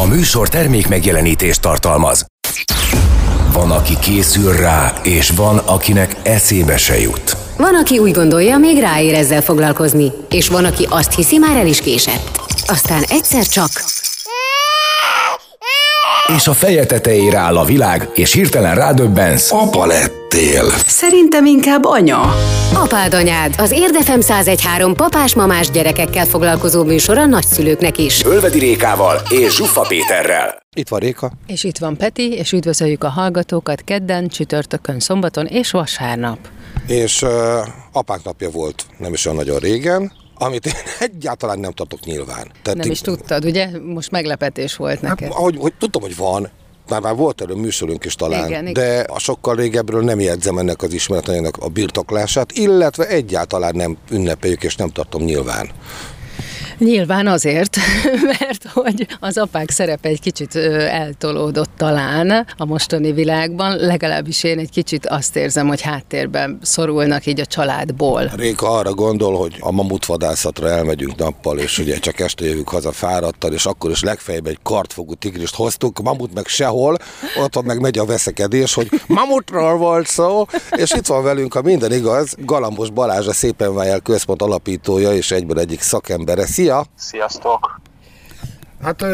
A műsor termék megjelenítést tartalmaz. Van, aki készül rá, és van, akinek eszébe se jut. Van, aki úgy gondolja, még ráér ezzel foglalkozni, és van, aki azt hiszi, már el is késett. Aztán egyszer csak... És a feje tetejére áll a világ, és hirtelen rádöbbensz. Apa lettél. Szerintem inkább anya. Apád anyád, az Érdefem 1013 papás-mamás gyerekekkel foglalkozó műsor a nagyszülőknek is. Ölvedi Rékával és Zsuffa Péterrel. Itt van Réka. És itt van Peti, és üdvözöljük a hallgatókat kedden, csütörtökön, szombaton és vasárnap. És uh, apák napja volt nem is olyan nagyon régen, amit én egyáltalán nem tartok nyilván. Tehát nem is tudtad, ugye? Most meglepetés volt neked. Hát, ahogy, hogy tudtam, hogy van, már, már volt erről műsorunk is talán, igen, de igen. a sokkal régebről nem jegyzem ennek az ismeretlenek a birtoklását, illetve egyáltalán nem ünnepeljük és nem tartom nyilván. Nyilván azért, mert hogy az apák szerepe egy kicsit eltolódott talán a mostani világban, legalábbis én egy kicsit azt érzem, hogy háttérben szorulnak így a családból. Réka arra gondol, hogy a mamutvadászatra elmegyünk nappal, és ugye csak este jövünk haza fáradtan, és akkor is legfeljebb egy kartfogú tigrist hoztuk, mamut meg sehol, ott meg megy a veszekedés, hogy mamutról volt szó, és itt van velünk, a minden igaz, Galambos Balázs a Szépen Vájel központ alapítója, és egyben egyik szakembere. Szia! Szia! Sziasztok! Hát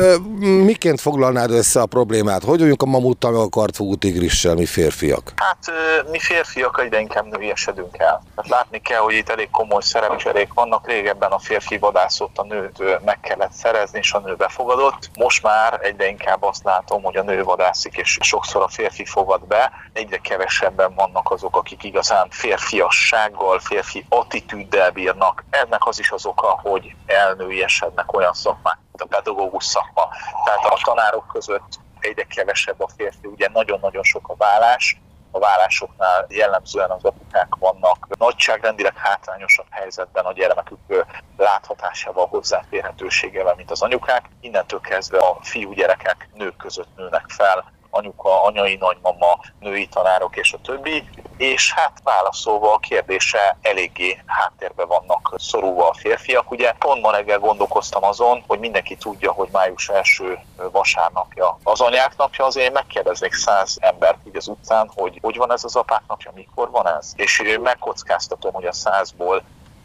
miként foglalnád össze a problémát? Hogy vagyunk a mamuttal, meg a kartfogú tigrissel, mi férfiak? Hát mi férfiak egyre inkább nőiesedünk el. Hát látni kell, hogy itt elég komoly szerepcserék vannak. Régebben a férfi vadászott, a nőt meg kellett szerezni, és a nő befogadott. Most már egyre inkább azt látom, hogy a nő vadászik, és sokszor a férfi fogad be. Egyre kevesebben vannak azok, akik igazán férfiassággal, férfi attitűddel bírnak. Ennek az is az oka, hogy elnőiesednek olyan szakmák, a pedagógus szakma. Tehát a tanárok között egyre kevesebb a férfi, ugye nagyon-nagyon sok a vállás, a vállásoknál jellemzően az apukák vannak nagyságrendileg hátrányosabb helyzetben a gyermekük láthatásával, hozzáférhetőségével, mint az anyukák. Innentől kezdve a fiú gyerekek nők között nőnek fel, anyuka, anyai nagymama, női tanárok és a többi, és hát válaszolva a kérdése eléggé háttérbe vannak szorulva a férfiak. Ugye pont ma reggel gondolkoztam azon, hogy mindenki tudja, hogy május első vasárnapja az anyák napja, azért megkérdeznék száz embert így az utcán, hogy hogy van ez az apák napja, mikor van ez? És megkockáztatom, hogy a százból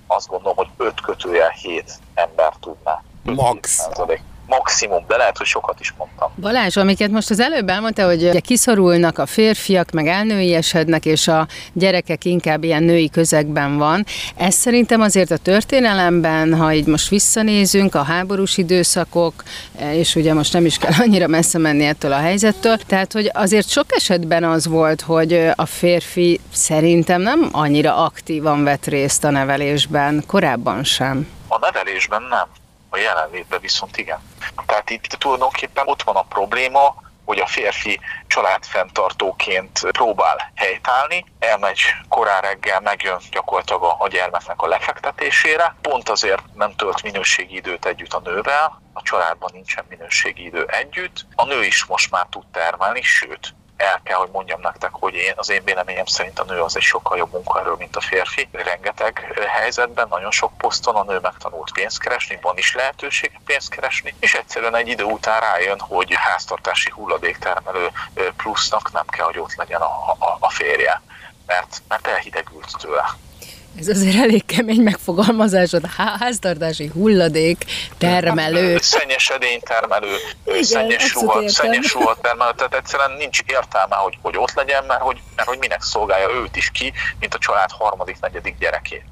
azt gondolom, hogy öt kötőjel hét ember tudná. Max maximum, de lehet, hogy sokat is mondtam. Balázs, amiket most az előbb elmondta, hogy ugye kiszorulnak a férfiak, meg elnőiesednek, és a gyerekek inkább ilyen női közegben van. Ez szerintem azért a történelemben, ha így most visszanézünk, a háborús időszakok, és ugye most nem is kell annyira messze menni ettől a helyzettől, tehát hogy azért sok esetben az volt, hogy a férfi szerintem nem annyira aktívan vett részt a nevelésben, korábban sem. A nevelésben nem a jelenlétben viszont igen. Tehát itt tulajdonképpen ott van a probléma, hogy a férfi családfenntartóként próbál helytállni, elmegy korán reggel, megjön gyakorlatilag a gyermeknek a lefektetésére, pont azért nem tölt minőségi időt együtt a nővel, a családban nincsen minőségi idő együtt, a nő is most már tud termelni, sőt, el kell, hogy mondjam nektek, hogy én, az én véleményem szerint a nő az egy sokkal jobb munkaerő, mint a férfi. Rengeteg helyzetben, nagyon sok poszton a nő megtanult pénzt keresni, van is lehetőség pénzt keresni, és egyszerűen egy idő után rájön, hogy háztartási hulladéktermelő plusznak nem kell, hogy ott legyen a, a, a férje, mert, mert elhidegült tőle. Ez azért elég kemény megfogalmazásod. Háztartási hulladék termelő. Szennyes edénytermelő, Igen, szennyes ruha, szennyes ruha termelő. Tehát egyszerűen nincs értelme, hogy, hogy ott legyen, mert hogy, mert hogy minek szolgálja őt is ki, mint a család harmadik, negyedik gyerekét.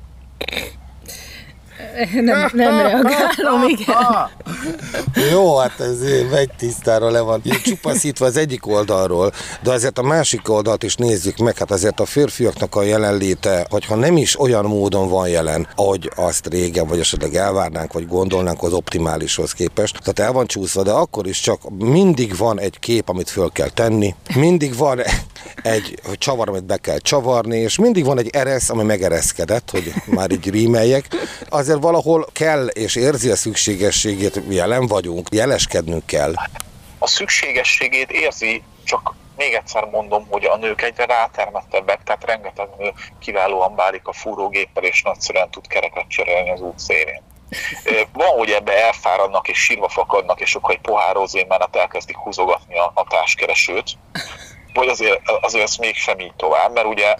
Nem, nem reagálom, igen. Jó, hát ez egy tisztára le van csupaszítva az egyik oldalról, de azért a másik oldalt is nézzük meg, hát azért a férfiaknak a jelenléte, hogyha nem is olyan módon van jelen, ahogy azt régen, vagy esetleg elvárnánk, vagy gondolnánk az optimálishoz képest. Tehát el van csúszva, de akkor is csak mindig van egy kép, amit föl kell tenni, mindig van egy csavar, amit be kell csavarni, és mindig van egy eresz, ami megereszkedett, hogy már így rímeljek. Azért valahol kell és érzi a szükségességét, jelen vagyunk, jeleskednünk kell. A szükségességét érzi, csak még egyszer mondom, hogy a nők egyre rátermettebbek, tehát rengeteg nő kiválóan bálik a fúrógéppel, és nagyszerűen tud kereket cserélni az út szélén. Van, hogy ebbe elfáradnak és sírva fakadnak, és akkor egy pohár mellett elkezdik húzogatni a, a társkeresőt, vagy azért, azért ez mégsem így tovább, mert ugye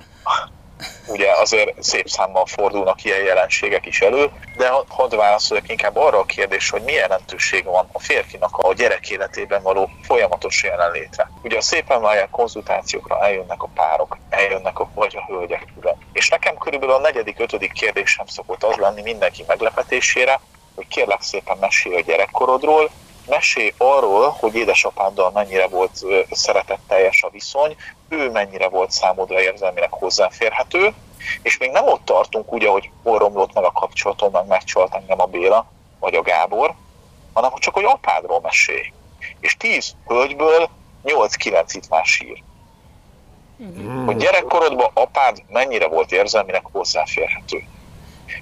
ugye azért szép számmal fordulnak ilyen jelenségek is elő, de hadd válaszoljak inkább arra a kérdés, hogy milyen jelentőség van a férfinak a gyerek életében való folyamatos jelenlétre. Ugye a szépen válják konzultációkra eljönnek a párok, eljönnek a, vagy a hölgyek külön. És nekem körülbelül a negyedik, ötödik kérdésem szokott az lenni mindenki meglepetésére, hogy kérlek szépen mesélj a gyerekkorodról, mesélj arról, hogy édesapáddal mennyire volt szeretetteljes a viszony, ő mennyire volt számodra érzelmileg hozzáférhető, és még nem ott tartunk ugye, hogy hol romlott meg a kapcsolatom, meg megcsalt engem a Béla, vagy a Gábor, hanem csak, hogy apádról mesélj. És tíz hölgyből 8-9 itt már sír. Mm. Hogy gyerekkorodban apád mennyire volt érzelmileg hozzáférhető.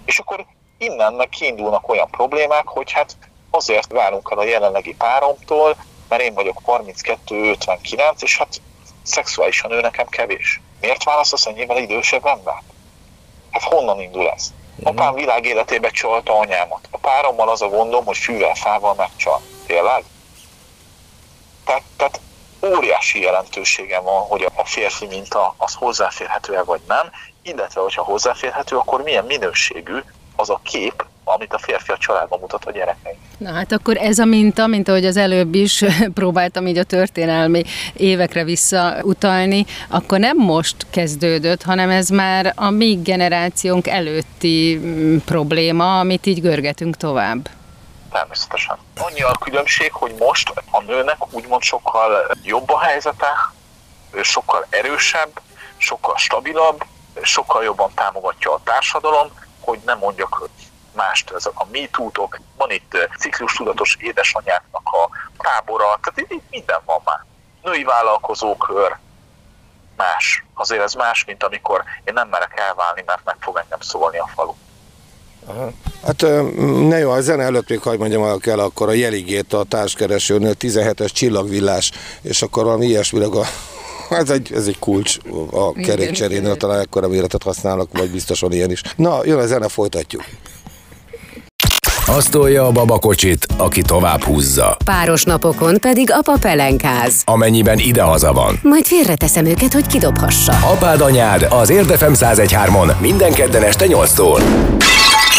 És akkor innen meg kiindulnak olyan problémák, hogy hát azért válunk el a jelenlegi páromtól, mert én vagyok 32-59, és hát szexuálisan ő nekem kevés. Miért választasz ennyivel idősebb embert? Hát honnan indul ez? Mhm. Apám világ életébe csalta anyámat. A párommal az a gondom, hogy fűvel, fával megcsal. Tényleg? Tehát, tehát óriási jelentősége van, hogy a férfi minta az hozzáférhető-e vagy nem, illetve hogyha hozzáférhető, akkor milyen minőségű az a kép, amit a férfi a családban mutat a gyerekeink. Na hát akkor ez a minta, mint ahogy az előbb is próbáltam így a történelmi évekre visszautalni, akkor nem most kezdődött, hanem ez már a mi generációnk előtti mm, probléma, amit így görgetünk tovább. Természetesen. Annyi a különbség, hogy most a nőnek úgymond sokkal jobb a helyzete, sokkal erősebb, sokkal stabilabb, sokkal jobban támogatja a társadalom, hogy nem mondjak mást, ez a MeToo-tok, van itt eh, ciklus tudatos édesanyáknak a tábora, tehát itt minden van már. Női vállalkozókör, más. Azért ez más, mint amikor én nem merek elválni, mert meg fog engem szólni a falu. Aha. Hát ne jó, a zene előtt még hagyd mondjam el akkor a jeligét a társkeresőnél, 17-es csillagvillás, és akkor valami ilyesmileg a ez egy, ez egy kulcs a kerékcserénél, talán ekkora méretet használnak, vagy biztosan ilyen is. Na, jön a zene, folytatjuk. Azt tolja a babakocsit, aki tovább húzza. Páros napokon pedig apa pelenkáz. Amennyiben idehaza van. Majd félreteszem őket, hogy kidobhassa. Apád anyád az Érdefem 1013-on minden kedden este 8-tól.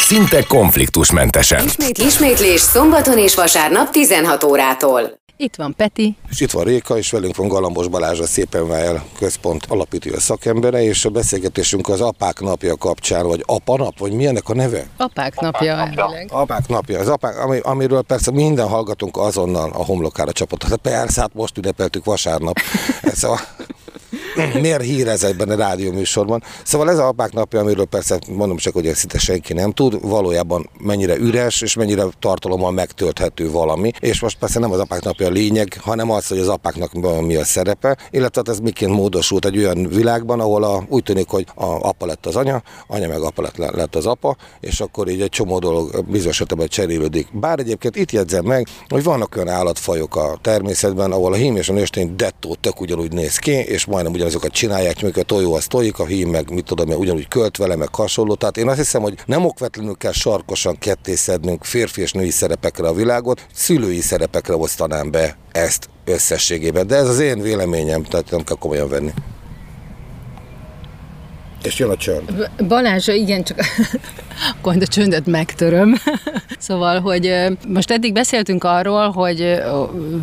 Szinte konfliktusmentesen. Ismét, ismétlés szombaton és vasárnap 16 órától. Itt van Peti. És itt van Réka, és velünk van Galambos Balázs, a Szépen Vájel központ alapító szakembere, és a beszélgetésünk az apák napja kapcsán, vagy apa nap, vagy milyennek a neve? Apák napja. Apák napja. Apák napja. Az apák, ami, amiről persze minden hallgatunk azonnal a homlokára csapott. Hát persze, hát most ünnepeltük vasárnap. Ez a miért hír ez egyben a rádió műsorban. Szóval ez a apák napja, amiről persze mondom csak, hogy szinte senki nem tud, valójában mennyire üres, és mennyire tartalommal megtölthető valami. És most persze nem az apák napja a lényeg, hanem az, hogy az apáknak mi a szerepe, illetve hát ez miként módosult egy olyan világban, ahol a, úgy tűnik, hogy a apa lett az anya, anya meg apa lett, lett az apa, és akkor így egy csomó dolog bizonyos cserélődik. Bár egyébként itt jegyzem meg, hogy vannak olyan állatfajok a természetben, ahol a hím és a nőstény dettó tök ugyanúgy néz ki, és majdnem ugyanazokat csinálják, mikor a tojó az tojik, a hím meg mit tudom, ugyanúgy költ vele, meg hasonló. Tehát én azt hiszem, hogy nem okvetlenül kell sarkosan kettészednünk férfi és női szerepekre a világot, szülői szerepekre osztanám be ezt összességében. De ez az én véleményem, tehát nem kell komolyan venni. És jön a csönd. Balázs, igen, csak akkor a csöndet megtöröm. szóval, hogy most eddig beszéltünk arról, hogy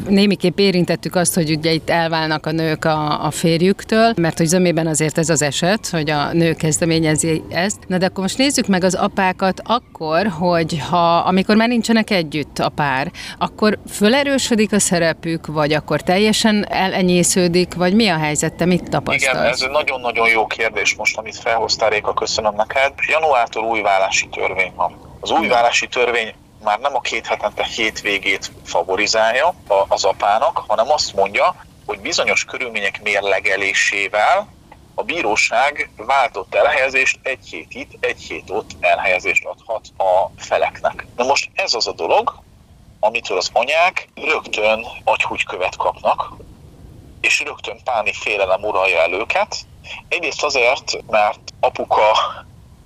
némiképp érintettük azt, hogy ugye itt elválnak a nők a, a férjüktől, mert hogy zömében azért ez az eset, hogy a nő kezdeményezi ezt. Na de akkor most nézzük meg az apákat akkor, hogy ha amikor már nincsenek együtt a pár, akkor fölerősödik a szerepük, vagy akkor teljesen elenyésződik, vagy mi a helyzet, te mit tapasztalsz? Igen, ez egy nagyon-nagyon jó kérdés most, amit felhoztál, Réka, köszönöm neked. Januártól új válási törvény van. Az új válási törvény már nem a két hetente hétvégét favorizálja az apának, hanem azt mondja, hogy bizonyos körülmények mérlegelésével a bíróság váltott elhelyezést egy hét itt, egy hét ott elhelyezést adhat a feleknek. Na most ez az a dolog, amitől az anyák rögtön agyhúgykövet kapnak, és rögtön páni félelem uralja el őket, Egyrészt azért, mert apuka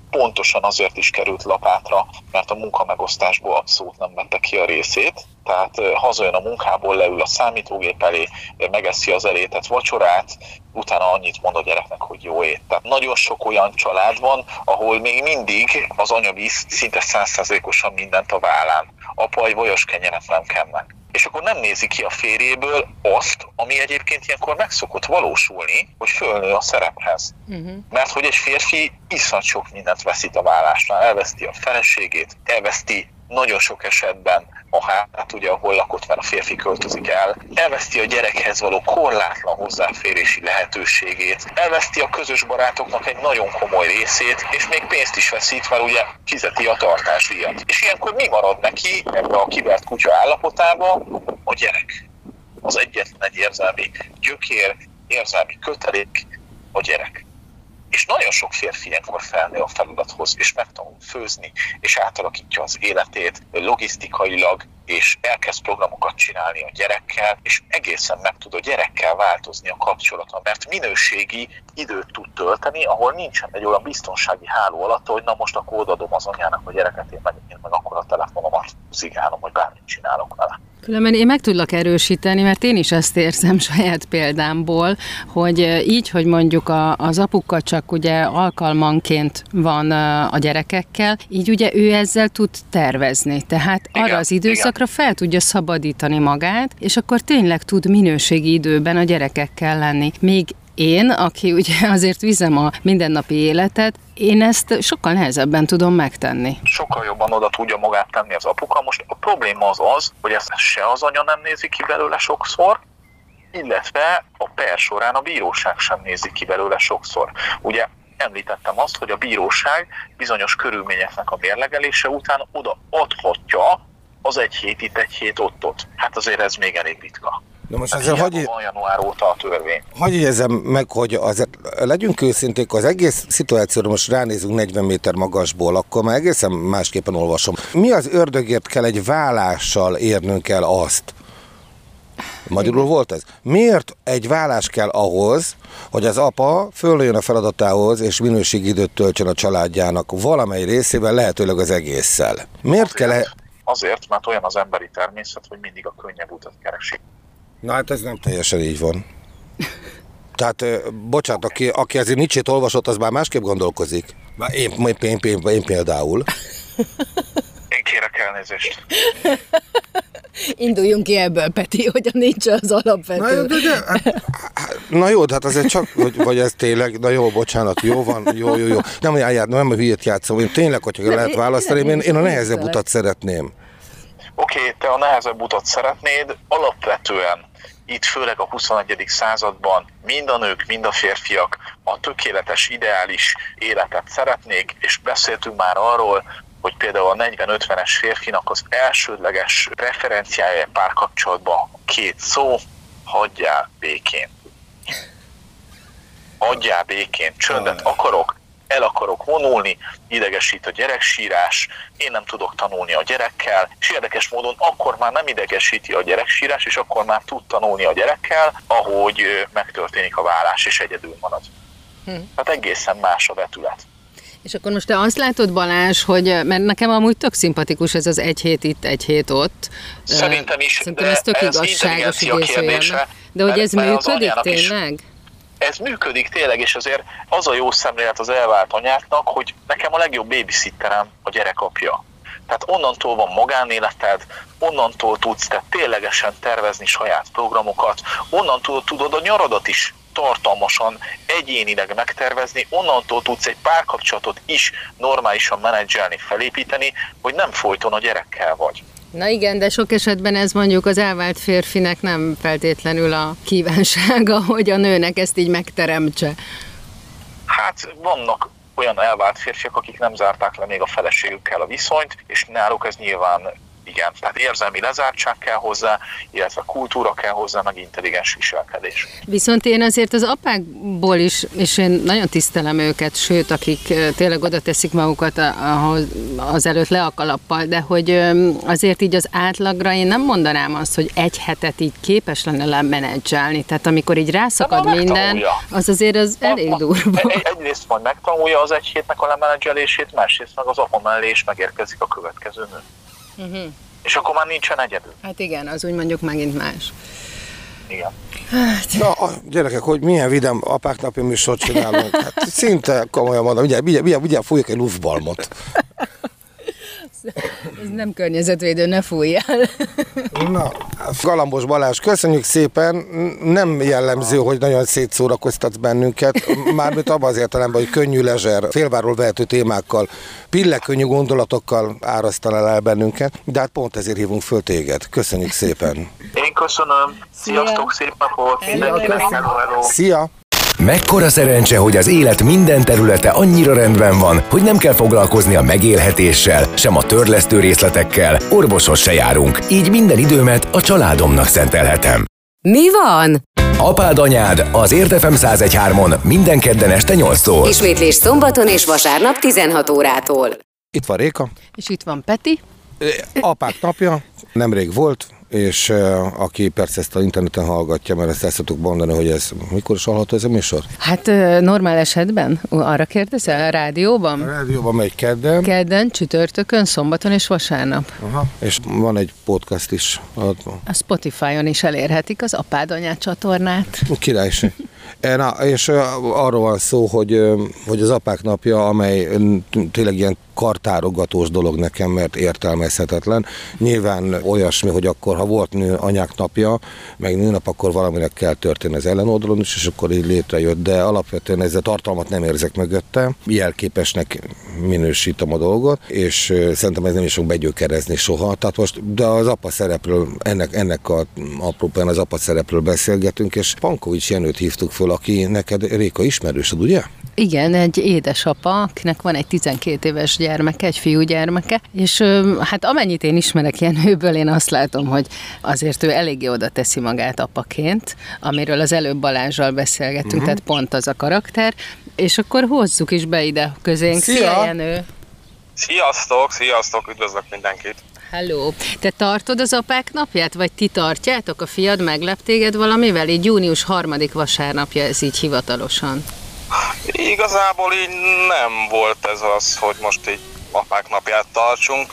pontosan azért is került lapátra, mert a munkamegosztásból abszolút nem vette ki a részét, tehát hazajön a munkából, leül a számítógép elé, megeszi az elétet vacsorát, utána annyit mond a gyereknek, hogy jó ét. Tehát nagyon sok olyan család van, ahol még mindig az anya visz szinte százszerzékosan mindent a vállán. Apa egy vajos kenyeret nem kennek és akkor nem nézi ki a férjéből azt, ami egyébként ilyenkor meg szokott valósulni, hogy fölnő a szerephez. Uh-huh. Mert hogy egy férfi iszonyat sok mindent veszít a vállásnál, elveszti a feleségét, elveszti nagyon sok esetben a hát ugye, ahol lakott, mert a férfi költözik el, elveszti a gyerekhez való korlátlan hozzáférési lehetőségét, elveszti a közös barátoknak egy nagyon komoly részét, és még pénzt is veszít, mert ugye fizeti a tartásdíjat. És ilyenkor mi marad neki ebbe a kivert kutya állapotába? A gyerek. Az egyetlen egy érzelmi gyökér, érzelmi kötelék, a gyerek. És nagyon sok férfi ilyenkor felnő a feladathoz, és megtanul főzni, és átalakítja az életét logisztikailag, és elkezd programokat csinálni a gyerekkel, és egészen meg tud a gyerekkel változni a kapcsolata, mert minőségi időt tud tölteni, ahol nincsen egy olyan biztonsági háló alatt, hogy na most akkor odadom az anyának a gyereket, én meg, én meg a telefonomat zigálom, vagy bármit csinálok vele. Különben én meg tudlak erősíteni, mert én is ezt érzem saját példámból, hogy így, hogy mondjuk a, az apuka csak ugye alkalmanként van a gyerekekkel, így ugye ő ezzel tud tervezni. Tehát igen, arra az időszakra igen. fel tudja szabadítani magát, és akkor tényleg tud minőségi időben a gyerekekkel lenni. Még én, aki ugye azért vizem a mindennapi életet, én ezt sokkal nehezebben tudom megtenni. Sokkal jobban oda tudja magát tenni az apuka. Most a probléma az az, hogy ezt se az anya nem nézi ki belőle sokszor, illetve a per során a bíróság sem nézi ki belőle sokszor. Ugye említettem azt, hogy a bíróság bizonyos körülményeknek a mérlegelése után oda adhatja az egy hét itt, egy hét ott ott. Hát azért ez még elég ritka. Na most ezzel hagyj... Van január óta a törvény. Hagyj érzem meg, hogy azért legyünk őszinték, az egész szituációra most ránézünk 40 méter magasból, akkor már egészen másképpen olvasom. Mi az ördögért kell egy vállással érnünk el azt, Magyarul volt ez? Miért egy vállás kell ahhoz, hogy az apa följön a feladatához, és minőségi időt töltsön a családjának valamely részével, lehetőleg az egésszel? Miért azért, kell... E- azért, mert olyan az emberi természet, hogy mindig a könnyebb utat keresi. Na hát ez nem teljesen így van. Tehát, bocsánat, aki, aki ezért nincs olvasott, az már másképp gondolkozik. Már én, én, én, én, én például. Én kérek elnézést. Induljunk ki ebből, Peti, hogy a nincs az alapvető. Na, de, de, hát, na jó, de hát azért csak, hogy, vagy ez tényleg, na jó, bocsánat, jó van, jó, jó, jó. Nem, nem, nem a hülyét játszom, én tényleg, hogyha nem, lehet választani, én, én a nehezebb utat szeretném. Oké, okay, te a nehezebb utat szeretnéd, alapvetően itt főleg a 21. században mind a nők, mind a férfiak a tökéletes, ideális életet szeretnék, és beszéltünk már arról, hogy például a 40-50-es férfinak az elsődleges preferenciája párkapcsolatban két szó, hagyjál békén. Hagyjál békén, csöndet akarok, el akarok vonulni, idegesít a gyereksírás, én nem tudok tanulni a gyerekkel, és érdekes módon akkor már nem idegesíti a gyereksírás, és akkor már tud tanulni a gyerekkel, ahogy megtörténik a vállás, és egyedül marad. Hm. Tehát egészen más a vetület. És akkor most te azt látod, Balázs, hogy, mert nekem amúgy tök szimpatikus ez az egy hét itt, egy hét ott. Szerintem is, Szerintem ez tök ez igazságos idézőjelben. De hogy ez működik tényleg? Is, ez működik tényleg, és azért az a jó szemlélet az elvált anyáknak, hogy nekem a legjobb babysitterem a gyerekapja. Tehát onnantól van magánéleted, onnantól tudsz te ténylegesen tervezni saját programokat, onnantól tudod a nyaradat is tartalmasan, egyénileg megtervezni, onnantól tudsz egy párkapcsolatot is normálisan menedzselni, felépíteni, hogy nem folyton a gyerekkel vagy. Na igen, de sok esetben ez mondjuk az elvált férfinek nem feltétlenül a kívánsága, hogy a nőnek ezt így megteremtse. Hát vannak olyan elvált férfiak, akik nem zárták le még a feleségükkel a viszonyt, és náluk ez nyilván Igen, tehát érzelmi lezártság kell hozzá, illetve kultúra kell hozzá, meg intelligens viselkedés. Viszont én azért az apákból is, és én nagyon tisztelem őket, sőt, akik tényleg oda teszik magukat az előtt le a kalappal, de hogy azért így az átlagra én nem mondanám azt, hogy egy hetet így képes lenne lemenedzselni. Tehát amikor így rászakad minden, az azért az elég durva. Egy, egyrészt majd megtanulja az egy hétnek a lemenedzselését, másrészt meg az apa mellé is megérkezik a következő nő. Uh-huh. És akkor már nincsen egyedül. Hát igen, az úgy mondjuk megint más. Igen. Hát. Na, a gyerekek, hogy milyen vidám apák napi műsort csinálunk. Hát szinte komolyan mondom, ugye, ugye, ugye, ugye fújjuk egy luftbalmot. Ez nem környezetvédő, ne fújjál. Na, Galambos Balázs, köszönjük szépen. Nem jellemző, hogy nagyon szétszórakoztatsz bennünket, mármint abban az értelemben, hogy könnyű lezser, félváról vehető témákkal, pillekönnyű gondolatokkal árasztanál el bennünket, de hát pont ezért hívunk föl téged. Köszönjük szépen. Én köszönöm. Sziasztok, szép napot. Mindenkinek hello. Szia! Mekkora szerencse, hogy az élet minden területe annyira rendben van, hogy nem kell foglalkozni a megélhetéssel, sem a törlesztő részletekkel, orvoshoz se járunk, így minden időmet a családomnak szentelhetem. Mi van? Apád anyád az Érdefem 1013-on minden kedden este 8-tól. Ismétlés szombaton és vasárnap 16 órától. Itt van Réka. És itt van Peti. Apák napja, nemrég volt, és aki persze ezt a interneten hallgatja, mert ezt el szoktuk mondani, hogy ez mikor is hallható ez a műsor? Hát normál esetben, arra kérdezel, a rádióban? A rádióban megy kedden. Kedden, csütörtökön, szombaton és vasárnap. Aha. És van egy podcast is. A Spotify-on is elérhetik az Apád Anyád csatornát. Királyság. Na, és arról van szó, hogy, hogy az apák napja, amely tényleg ilyen kartárogatós dolog nekem, mert értelmezhetetlen. Nyilván olyasmi, hogy akkor, ha volt nő anyák napja, meg nőnap, akkor valaminek kell történni az ellenoldalon is, és akkor így létrejött, de alapvetően ezzel tartalmat nem érzek mögötte. Jelképesnek minősítem a dolgot, és szerintem ez nem is fog begyökerezni soha. Tehát most, de az apa szerepről, ennek, ennek a apropóján az apa szerepről beszélgetünk, és Pankovics Jenőt hívtuk föl, aki neked Réka ismerősöd, ugye? Igen, egy édesapa, akinek van egy 12 éves gyermeke, egy fiú gyermeke, és hát amennyit én ismerek Jenőből, én azt látom, hogy azért ő eléggé oda teszi magát apaként, amiről az előbb Balázsral beszélgettünk, uh-huh. tehát pont az a karakter, és akkor hozzuk is be ide közénk. Szia, Szia Jenő! Sziasztok, sziasztok, üdvözlök mindenkit! Hello! Te tartod az apák napját, vagy ti tartjátok? A fiad meglep téged valamivel? Így június harmadik vasárnapja ez így hivatalosan. Igazából így nem volt ez az, hogy most így apák napját tartsunk.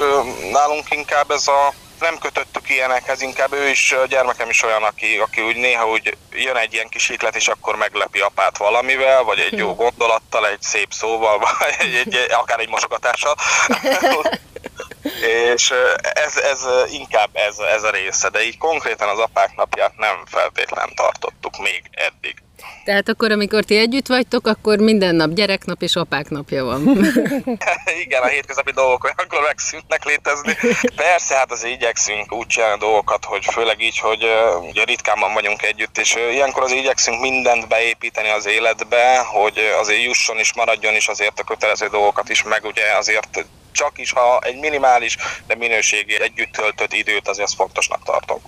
Nálunk inkább ez a nem kötöttük ilyenekhez, inkább ő is, a gyermekem is olyan, aki, aki úgy néha úgy jön egy ilyen kis iklet, és akkor meglepi apát valamivel, vagy egy jó gondolattal, egy szép szóval, vagy egy, egy, akár egy mosogatással. és ez, ez inkább ez, ez a része, de így konkrétan az apák napját nem feltétlen tartottuk még eddig. Tehát akkor, amikor ti együtt vagytok, akkor minden nap gyereknap és apák napja van. Igen, a hétköznapi dolgok olyankor megszűnnek létezni. Persze, hát azért igyekszünk úgy csinálni dolgokat, hogy főleg így, hogy ugye ritkán vagyunk együtt, és ilyenkor az igyekszünk mindent beépíteni az életbe, hogy azért jusson és maradjon is azért a kötelező dolgokat is, meg ugye azért csak is, ha egy minimális, de minőségi együtt töltött időt azért fontosnak tartom.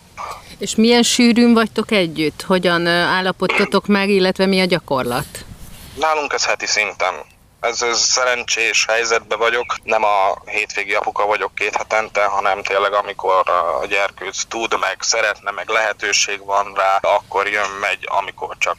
És milyen sűrűn vagytok együtt? Hogyan állapottatok meg, illetve mi a gyakorlat? Nálunk ez heti szinten. Ez, ez szerencsés helyzetben vagyok, nem a hétvégi apuka vagyok két hetente, hanem tényleg amikor a gyerkőc tud, meg szeretne, meg lehetőség van rá, akkor jön, megy, amikor csak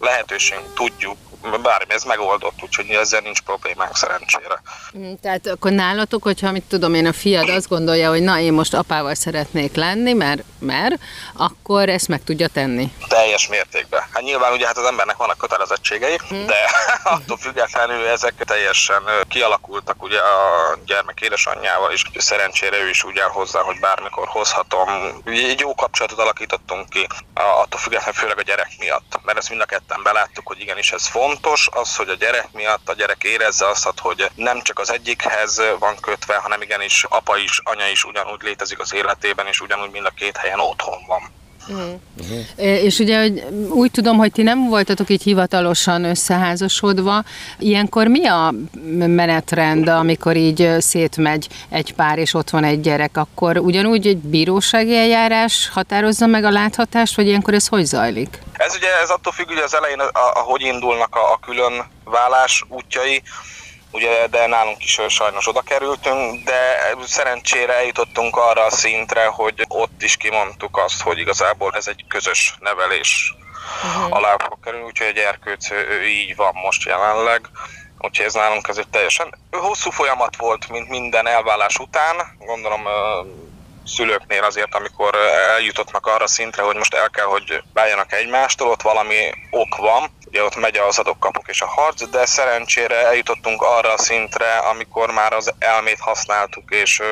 lehetőség tudjuk, bármi, ez megoldott, úgyhogy ezzel nincs problémánk szerencsére. Mm, tehát akkor nálatok, hogyha mit tudom én, a fiad azt gondolja, hogy na én most apával szeretnék lenni, mert, mert akkor ezt meg tudja tenni. Teljes mértékben. Hát nyilván ugye hát az embernek vannak kötelezettségei, hmm. de attól függetlenül ezek teljesen kialakultak ugye a gyermek édesanyjával, és szerencsére ő is úgy áll hozzá, hogy bármikor hozhatom. Egy jó kapcsolatot alakítottunk ki, attól függetlenül főleg a gyerek miatt, mert ezt mind a ketten beláttuk, hogy igenis ez fontos fontos az, hogy a gyerek miatt a gyerek érezze azt, hogy nem csak az egyikhez van kötve, hanem igenis apa is, anya is ugyanúgy létezik az életében, és ugyanúgy mind a két helyen otthon van. Uh-huh. És ugye hogy úgy tudom, hogy ti nem voltatok így hivatalosan összeházasodva. Ilyenkor mi a menetrend, amikor így szétmegy egy pár, és ott van egy gyerek? Akkor ugyanúgy egy bírósági eljárás határozza meg a láthatást, vagy ilyenkor ez hogy zajlik? Ez ugye ez attól függ, hogy az elején, ahogy indulnak a, a külön vállás útjai, ugye, de nálunk is sajnos oda kerültünk, de szerencsére eljutottunk arra a szintre, hogy ott is kimondtuk azt, hogy igazából ez egy közös nevelés uh-huh. alá fog kerülni, úgyhogy egy erkőc így van most jelenleg. Úgyhogy ez nálunk ez egy teljesen hosszú folyamat volt, mint minden elvállás után. Gondolom szülőknél azért, amikor eljutottnak arra szintre, hogy most el kell, hogy váljanak egymástól, ott valami ok van, ugye ott megy az adok-kapok és a harc, de szerencsére eljutottunk arra a szintre, amikor már az elmét használtuk, és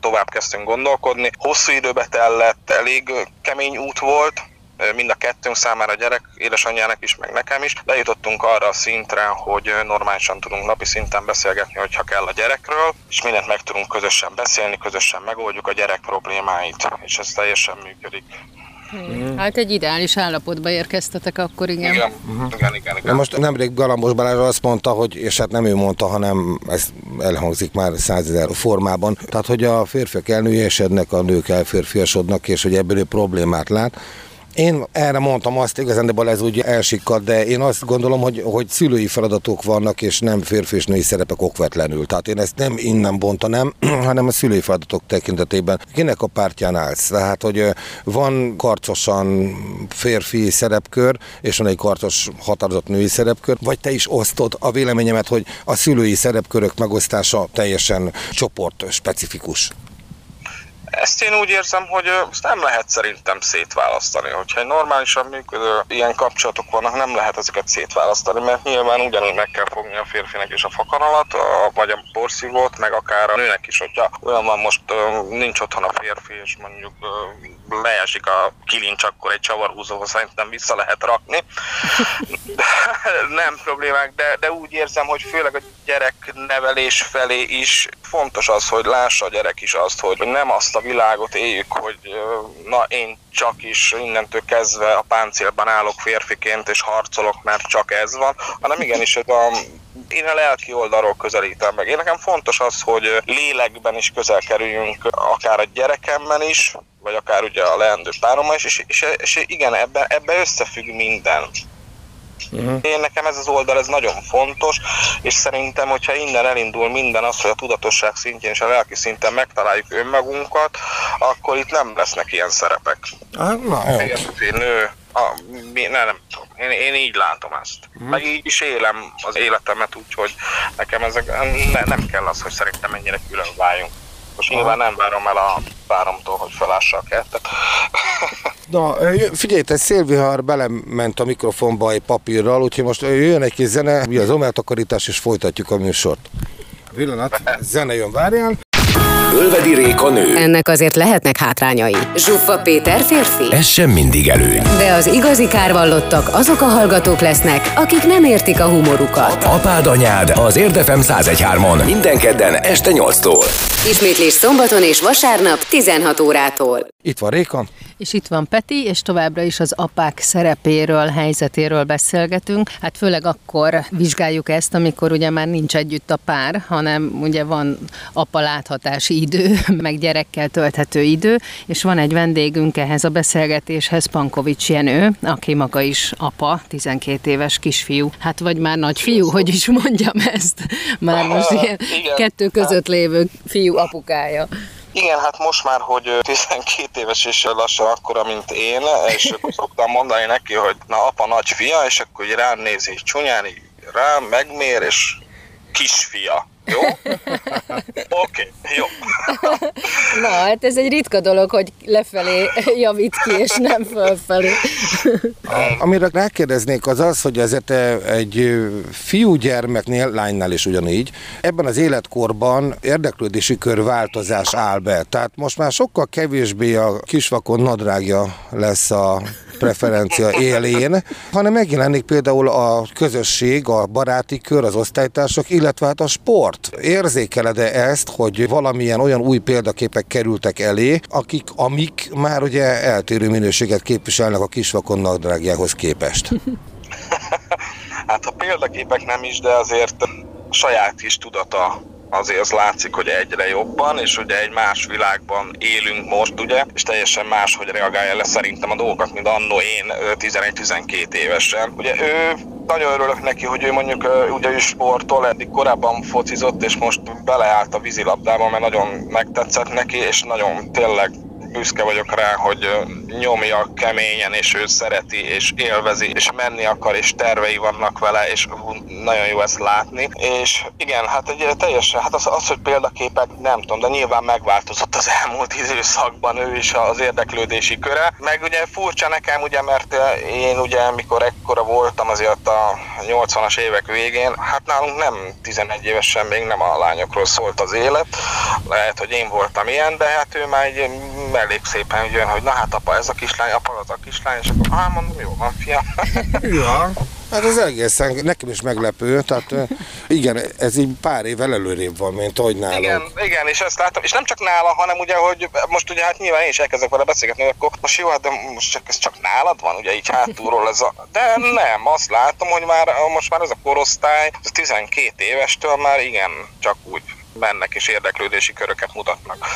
tovább kezdtünk gondolkodni. Hosszú időbe tellett, elég kemény út volt, mind a kettőnk számára, a gyerek édesanyjának is, meg nekem is. Lejutottunk arra a szintre, hogy normálisan tudunk napi szinten beszélgetni, hogyha kell a gyerekről, és mindent meg tudunk közösen beszélni, közösen megoldjuk a gyerek problémáit, és ez teljesen működik. Hmm. Hát egy ideális állapotba érkeztetek akkor, igen. Igen, uh-huh. igen, igen, igen. most nemrég Galambos Balázs azt mondta, hogy, és hát nem ő mondta, hanem ez elhangzik már százezer formában, tehát hogy a férfiak elnőjesednek, a nők elférfiasodnak, és hogy ebből problémát lát, én erre mondtam azt, igazán ez úgy elsikkad, de én azt gondolom, hogy, hogy szülői feladatok vannak, és nem férfi és női szerepek okvetlenül. Tehát én ezt nem innen bontanám, hanem a szülői feladatok tekintetében. Kinek a pártján állsz? Tehát, hogy van karcosan férfi szerepkör, és van egy karcos határozott női szerepkör, vagy te is osztod a véleményemet, hogy a szülői szerepkörök megosztása teljesen csoport specifikus. Ezt én úgy érzem, hogy ezt nem lehet szerintem szétválasztani. Hogyha egy normálisan működő ilyen kapcsolatok vannak, nem lehet ezeket szétválasztani, mert nyilván ugyanúgy meg kell fogni a férfinek is a fakanalat, vagy a porszívót, meg akár a nőnek is, hogyha olyan van most nincs otthon a férfi, és mondjuk leesik a kilincs, akkor egy csavarhúzóval szerintem vissza lehet rakni. Nem problémák, de, de úgy érzem, hogy főleg a gyerek nevelés felé is fontos az, hogy lássa a gyerek is azt, hogy nem azt a világot éljük, hogy na én csak is innentől kezdve a páncélban állok férfiként és harcolok, mert csak ez van, hanem igenis hogy a, én a lelki oldalról közelítem meg. Én nekem fontos az, hogy lélekben is közel kerüljünk, akár a gyerekemben is, vagy akár ugye a leendő párommal is, és, és, és igen, ebben ebbe összefügg minden. Uh-huh. Én nekem ez az oldal ez nagyon fontos, és szerintem, hogyha innen elindul minden az, hogy a tudatosság szintjén és a lelki szinten megtaláljuk önmagunkat, akkor itt nem lesznek ilyen szerepek. Ah, na, Férfi, nő, a, mi, ne, nem tudom. Én, én így látom ezt. Uh-huh. Meg így is élem az életemet, úgyhogy nekem ezek, ne, nem kell az, hogy szerintem ennyire külön váljunk. Most nyilván nem várom el a páromtól, hogy felássa a kertet. Na, figyelj, te szélvihar belement a mikrofonba egy papírral, úgyhogy most jön egy kis zene, mi az omeltakarítás, és folytatjuk a műsort. Villanat, zene jön, várjál. Ölvedi Réka nő. Ennek azért lehetnek hátrányai. Zsuffa Péter férfi. Ez sem mindig előny. De az igazi kárvallottak azok a hallgatók lesznek, akik nem értik a humorukat. Apád anyád az Érdefem 1013-on minden kedden este 8-tól. Ismétlés szombaton és vasárnap 16 órától. Itt van Réka. És itt van Peti, és továbbra is az apák szerepéről, helyzetéről beszélgetünk. Hát főleg akkor vizsgáljuk ezt, amikor ugye már nincs együtt a pár, hanem ugye van apa láthatási idő, meg gyerekkel tölthető idő, és van egy vendégünk ehhez a beszélgetéshez, Pankovics Jenő, aki maga is apa, 12 éves kisfiú. Hát vagy már nagyfiú, hogy is mondjam ezt. Már most ilyen kettő között lévő fiú apukája. Igen, hát most már, hogy 12 éves és lassan akkora, mint én, és akkor szoktam mondani neki, hogy na apa nagy fia, és akkor így rám nézi csúnyán, így rám megmér, és kisfia. Jó? Oké, okay, jó. Na, hát ez egy ritka dolog, hogy lefelé javít ki, és nem fölfelé. Amire rákérdeznék az az, hogy ezért egy fiúgyermeknél, lánynál is ugyanígy, ebben az életkorban érdeklődési kör változás áll be. Tehát most már sokkal kevésbé a kisvakon nadrágja lesz a preferencia élén, hanem megjelenik például a közösség, a baráti kör, az osztálytársak, illetve hát a sport. Miatt. Érzékeled-e ezt, hogy valamilyen olyan új példaképek kerültek elé, akik, amik már ugye eltérő minőséget képviselnek a kisvakon nadrágjához képest? hát a példaképek nem is, de azért saját is tudata azért az látszik, hogy egyre jobban, és ugye egy más világban élünk most, ugye, és teljesen más, hogy reagálja le szerintem a dolgokat, mint annó én 11-12 évesen. Ugye ő nagyon örülök neki, hogy ő mondjuk ugye ő sportol, eddig korábban focizott, és most beleállt a vízilabdába, mert nagyon megtetszett neki, és nagyon tényleg büszke vagyok rá, hogy nyomja keményen, és ő szereti, és élvezi, és menni akar, és tervei vannak vele, és nagyon jó ezt látni. És igen, hát egy teljesen, hát az, az, hogy példaképek, nem tudom, de nyilván megváltozott az elmúlt időszakban ő is az érdeklődési köre. Meg ugye furcsa nekem, ugye, mert én ugye, mikor ekkora voltam azért a 80-as évek végén, hát nálunk nem 11 évesen még nem a lányokról szólt az élet. Lehet, hogy én voltam ilyen, de hát ő már egy elég szépen jön, hogy na hát apa ez a kislány, apa az a kislány, és akkor hát mondom, jó van fiam. ja. Hát ez egészen nekem is meglepő, tehát igen, ez így pár évvel előrébb van, mint ahogy nálunk. Igen, igen, és ezt látom, és nem csak nála, hanem ugye, hogy most ugye hát nyilván én is elkezdek vele beszélgetni, hogy akkor most jó, hát de most csak, ez csak nálad van, ugye így hátulról ez a... De nem, azt látom, hogy már most már ez a korosztály, ez 12 évestől már igen, csak úgy mennek és érdeklődési köröket mutatnak.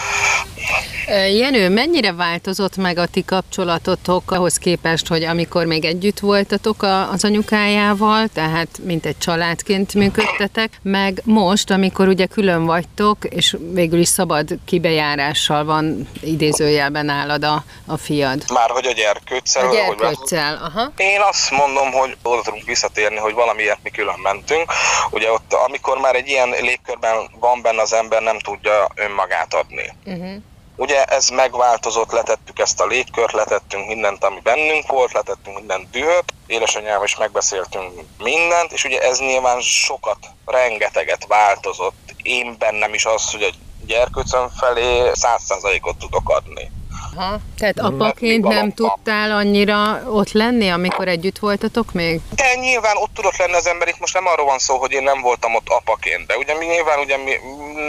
Jenő, mennyire változott meg a ti kapcsolatotok ahhoz képest, hogy amikor még együtt voltatok az anyukájával, tehát mint egy családként működtetek, meg most, amikor ugye külön vagytok, és végül is szabad kibejárással van idézőjelben nálad a, a fiad. Már hogy a gyerkőccel? A gyerkőccel, aha. Én azt mondom, hogy oda tudunk visszatérni, hogy valamiért mi külön mentünk. Ugye ott, amikor már egy ilyen légkörben van benne az ember, nem tudja önmagát adni. Uh-huh. Ugye ez megváltozott, letettük ezt a légkört, letettünk mindent, ami bennünk volt, letettünk mindent dühöt, édesanyjával is megbeszéltünk mindent, és ugye ez nyilván sokat, rengeteget változott. Én bennem is az, hogy a gyerkőcöm felé száz százalékot tudok adni. Aha. Tehát apaként nem tudtál annyira ott lenni, amikor együtt voltatok még? De nyilván ott tudott lenni az ember, itt most nem arról van szó, hogy én nem voltam ott apaként, de ugye mi nyilván ugye mi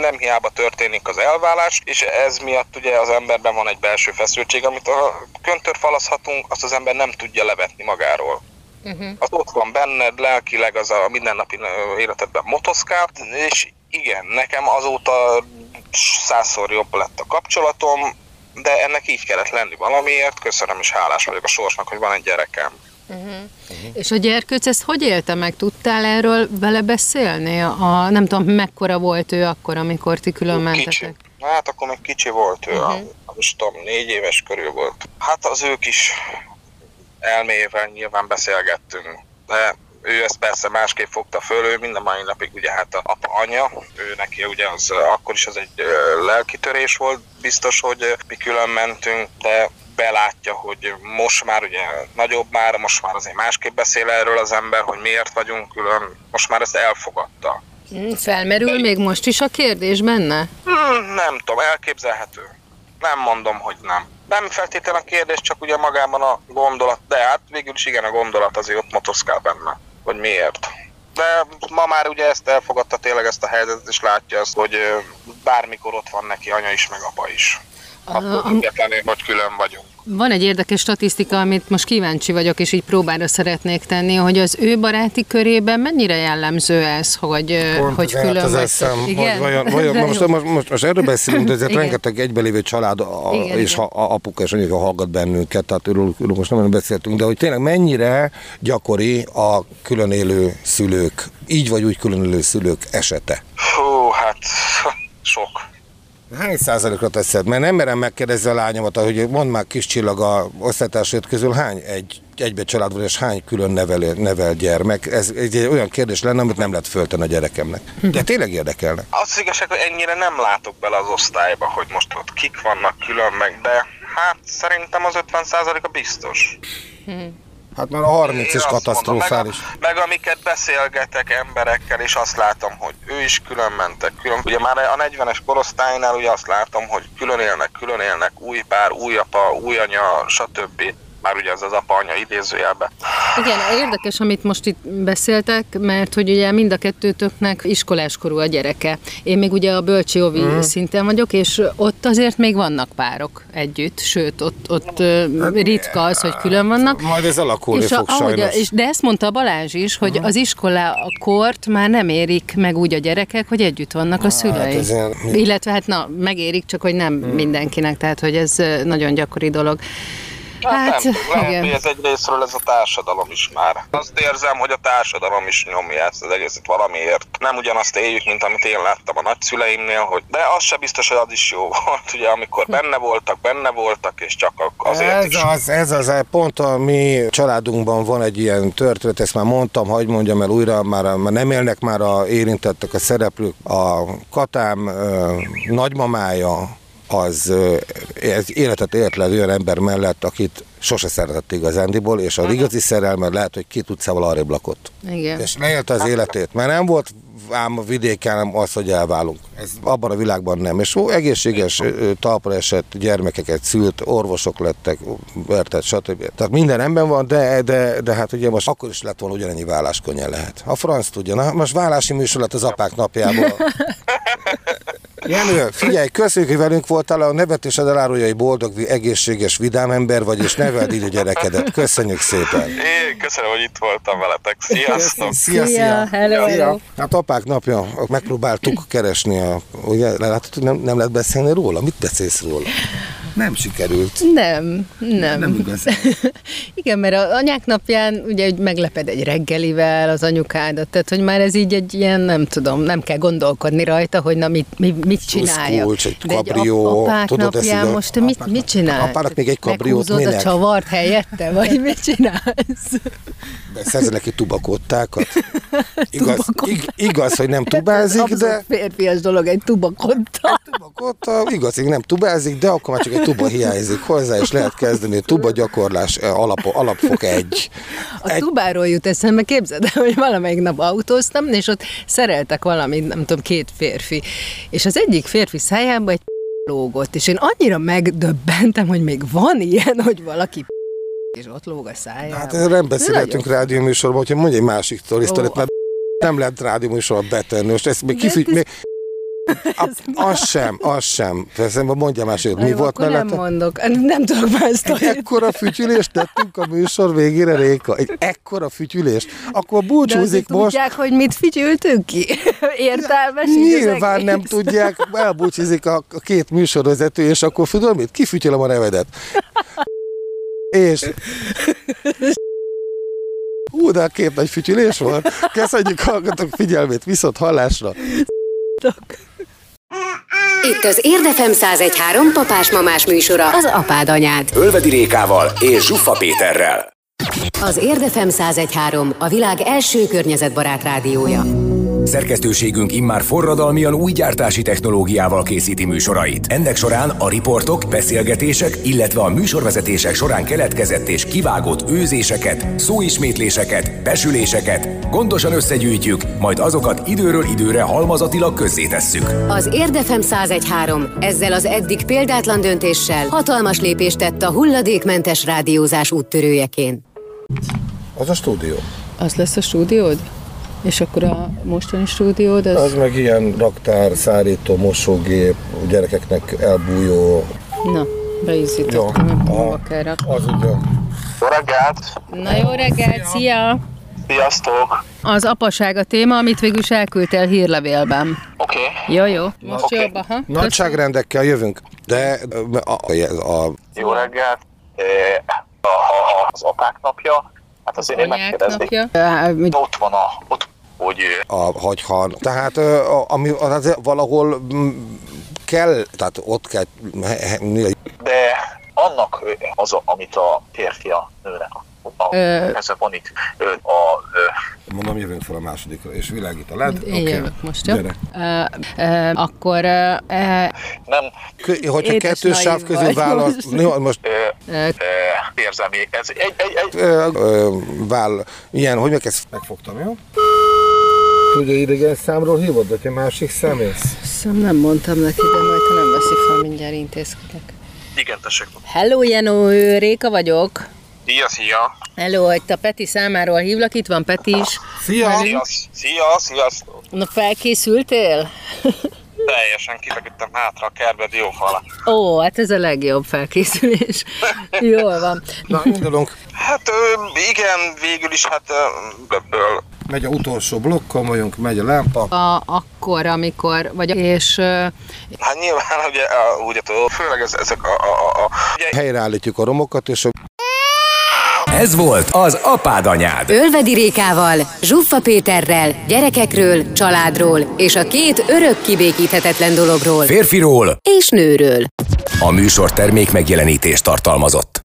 nem hiába történik az elválás, és ez miatt ugye az emberben van egy belső feszültség, amit a köntörfalazhatunk, azt az ember nem tudja levetni magáról. Uh-huh. Az ott van benned, lelkileg az a mindennapi életedben motoszkál, és igen, nekem azóta százszor jobb lett a kapcsolatom, de ennek így kellett lenni valamiért, köszönöm és hálás vagyok a sorsnak, hogy van egy gyerekem. Uh-huh. Uh-huh. És a gyerkőc ezt hogy élte meg? Tudtál erről vele beszélni? A, nem tudom, mekkora volt ő akkor, amikor ti külön mentetek? Kicsi. Hát akkor még kicsi volt ő, uh-huh. a, most tudom, négy éves körül volt. Hát az ő kis elmével nyilván beszélgettünk, de ő ezt persze másképp fogta föl, ő mind a mai napig ugye hát a apa anya, ő neki ugye az akkor is az egy lelkitörés volt, biztos, hogy mi külön mentünk, de belátja, hogy most már ugye nagyobb már, most már azért másképp beszél erről az ember, hogy miért vagyunk külön, most már ezt elfogadta. Hmm, felmerül még most is a kérdés benne? Hmm, nem tudom, elképzelhető. Nem mondom, hogy nem. Nem feltétlenül a kérdés, csak ugye magában a gondolat, de hát végül is igen, a gondolat azért ott motoszkál benne hogy miért. De ma már ugye ezt elfogadta tényleg ezt a helyzetet, és látja azt, hogy bármikor ott van neki anya is, meg apa is. Attól függetlenül, hogy külön vagyunk. Van egy érdekes statisztika, amit most kíváncsi vagyok, és így próbára szeretnék tenni, hogy az ő baráti körében mennyire jellemző ez, hogy, Pont hogy külön az eszem, Igen? Vajon, vajon, most, most, most, most erről beszélünk, de ezért Igen. rengeteg egybelévő család a, Igen, és ha, a, apuka és anyuka hallgat bennünket, tehát őről most nem beszéltünk, de hogy tényleg mennyire gyakori a külön élő szülők, így vagy úgy külön élő szülők esete? Hú, hát sok Hány százalékra teszed? Mert nem merem megkérdezni a lányomat, hogy mondd már kis csillag a osztálytársait közül hány egy egybe család van, és hány külön nevel, nevel gyermek? Ez egy olyan kérdés lenne, amit nem lehet föltenni a gyerekemnek. De tényleg érdekelne. Az igazság, hogy ennyire nem látok bele az osztályba, hogy most ott kik vannak külön meg, de hát szerintem az 50 a biztos. Hmm. Hát már a 30 is katasztrofális. Mondom, meg, a, meg amiket beszélgetek emberekkel, és azt látom, hogy ő is külön mentek. Külön, ugye már a 40-es korosztálynál ugye azt látom, hogy külön élnek, külön élnek, új pár, új apa, új anya, stb már ugye ez az apa-anya idézőjelben. Igen, érdekes, amit most itt beszéltek, mert hogy ugye mind a kettőtöknek iskoláskorú a gyereke. Én még ugye a bölcsi ovi mm. szinten vagyok, és ott azért még vannak párok együtt, sőt, ott, ott hát, ritka az, hogy külön vannak. Majd ez alakulni és fog a, ahogy, sajnos. és De ezt mondta Balázs is, hogy az iskola a kort már nem érik meg úgy a gyerekek, hogy együtt vannak a szülei. ez ilyen- Illetve hát na, megérik, csak hogy nem mindenkinek, tehát hogy ez nagyon gyakori dolog. Hát, Hát, nem tudom, lehet, igen. hogy ez egy részről ez a társadalom is már. Azt érzem, hogy a társadalom is nyomja ezt az egészet valamiért. Nem ugyanazt éljük, mint amit én láttam a nagyszüleimnél, hogy de az se biztos, hogy az is jó volt, ugye, amikor benne voltak, benne voltak, és csak azért Ez is. az, ez az, pont a mi családunkban van egy ilyen történet, ezt már mondtam, hagyd mondjam el újra, már, már nem élnek már a érintettek, a szereplők. A Katám ö, nagymamája az életet élt le egy olyan ember mellett, akit sose szeretett igazándiból, és az igazi szerelme lehet, hogy két utcával arrébb lakott. Igen. És leélte az életét, mert nem volt ám a vidéken az, hogy elválunk. Ez abban a világban nem. És ó, egészséges, talpra esett gyermekeket szült, orvosok lettek, érted, stb. Tehát minden rendben van, de, de, de hát ugye most akkor is lett volna ugyanennyi válláskönnyen lehet. A franc tudja. Na, most vállási műsor lett az apák napjából. Jenő, figyelj, köszönjük, hogy velünk voltál, a nevetésed elárulja, hogy boldog, egészséges, vidám ember vagy, és neveld így a gyerekedet. Köszönjük szépen. Én köszönöm, hogy itt voltam veletek. Sziasztok! Szia, Szia, hello, hello. Hát apák napja, megpróbáltuk keresni a... Ugye, látod, hogy nem, nem lehet beszélni róla? Mit beszélsz róla? Nem sikerült. Nem, nem. Nem igazán. Igen, mert a anyák napján ugye megleped egy reggelivel az anyukádat, tehát hogy már ez így egy ilyen, nem tudom, nem kell gondolkodni rajta, hogy na mit, mit, mit csináljak. kulcs, egy De kabrió, ap- apák tudod, ezt napján a- most te mit, mit csinálsz? apának még egy kabriót minek? a csavart helyette, vagy mit csinálsz? Beszerzel neki tubakottákat. Igaz, ig, igaz, hogy nem tubázik, de... férfias dolog egy tubakotta. Tubakotta, igaz, hogy nem tubázik, de akkor már csak egy tuba hiányzik hozzá, és lehet kezdeni. Tuba gyakorlás eh, alap, alapfok egy. A Egy- tubáról jut eszembe, képzeld el, hogy valamelyik nap autóztam, és ott szereltek valamit, nem tudom, két férfi. És az egyik férfi szájába egy lógott, és én annyira megdöbbentem, hogy még van ilyen, hogy valaki és ott lóg a szájába. Hát erről nem beszélhetünk rádióműsorban, hogyha mondja egy másik sztorit, mert nem lehet rádióműsorban betenni. Most ezt még kifügy, ez- még... A, az sem, az sem. Persze, mondja másik, mi Jó, volt akkor nem mellette? mondok, nem tudok már ezt Egy ekkora fütyülést tettünk a műsor végére, Réka. Egy ekkora fütyülést. Akkor De búcsúzik azért most. tudják, hogy mit figyeltünk ki? Értelmes Nyilván nem tudják, elbúcsúzik a, a két műsorvezető, és akkor tudod mit? Kifütyülöm a nevedet. És... Hú, de a két nagy fütyülés volt. Köszönjük hallgatók figyelmét, viszont hallásra. Itt az Érdefem 1013 papás-mamás műsora, az apád anyád. Ölvedi Rékával és Zsuffa Péterrel. Az Érdefem 1013 a világ első környezetbarát rádiója. Szerkesztőségünk immár forradalmian új gyártási technológiával készíti műsorait. Ennek során a riportok, beszélgetések, illetve a műsorvezetések során keletkezett és kivágott őzéseket, szóismétléseket, besüléseket gondosan összegyűjtjük, majd azokat időről időre halmazatilag közzétesszük. Az Érdefem 1013 ezzel az eddig példátlan döntéssel hatalmas lépést tett a hulladékmentes rádiózás úttörőjeként. Az a stúdió. Az lesz a stúdiód? És akkor a mostani stúdiód, az... Az meg ilyen raktár, szárító, mosógép, gyerekeknek elbújó. Na, beízítottam, nem hova kell rakni. Az ugye. Jó reggelt! Na jó reggelt, szia! Sziasztok! Az apaság a téma, amit végül is elküldtél hírlevélben. Oké. Okay. Jó, jó. Most Oké. jobb, aha. Nagyságrendekkel jövünk, de a, a, a, Jó reggelt! Eh, a- a- Az apák napja, hát azért én. Á, mit- Ott van a, ott, hogy a hagyhan. Tehát ami az valahol mm, kell, tehát ott kell, de annak az, amit a férfi a nőnek a, a ez van itt, ö, a, ö, mondom, jövünk fel a másodikra, és világít a led. Én Oké. jövök most, jó? Gyere. Ö, ö, akkor ö, nem Kö- Hogyha Édes kettő sáv közül vagy válasz, most. most ö, érzelmi, ez egy, egy, egy ö, ö, vál, ilyen, hogy meg ezt megfogtam, jó? Tudja, idegen számról hívod, vagy egy másik szemész? Hiszem nem mondtam neki, de majd ha nem veszi fel, mindjárt intézkedek. igen, tessék. Hello, Jenő, Réka vagyok. Szia, szia! Hello, hogy a Peti számáról hívlak, itt van Peti is. Szia! Szia, szia, sziasztok! Na felkészültél? Teljesen kifeküdtem hátra a kertbe diófala. Ó, hát ez a legjobb felkészülés. Jól van. Na, indulunk. Hát igen, végül is hát ebből Megy a utolsó blokkon vagyunk, megy a lámpa. A, akkor, amikor, vagy, és Hát nyilván ugye, a- ugye tudod, főleg ez, ezek a, a, a, a ugye, Helyreállítjuk a romokat, és a Ez volt az apád anyád. Ölvedi Rékával, Zsuffa Péterrel, gyerekekről, családról és a két örök kibékíthetetlen dologról Férfiról és nőről. a műsor termék megjelenítést tartalmazott.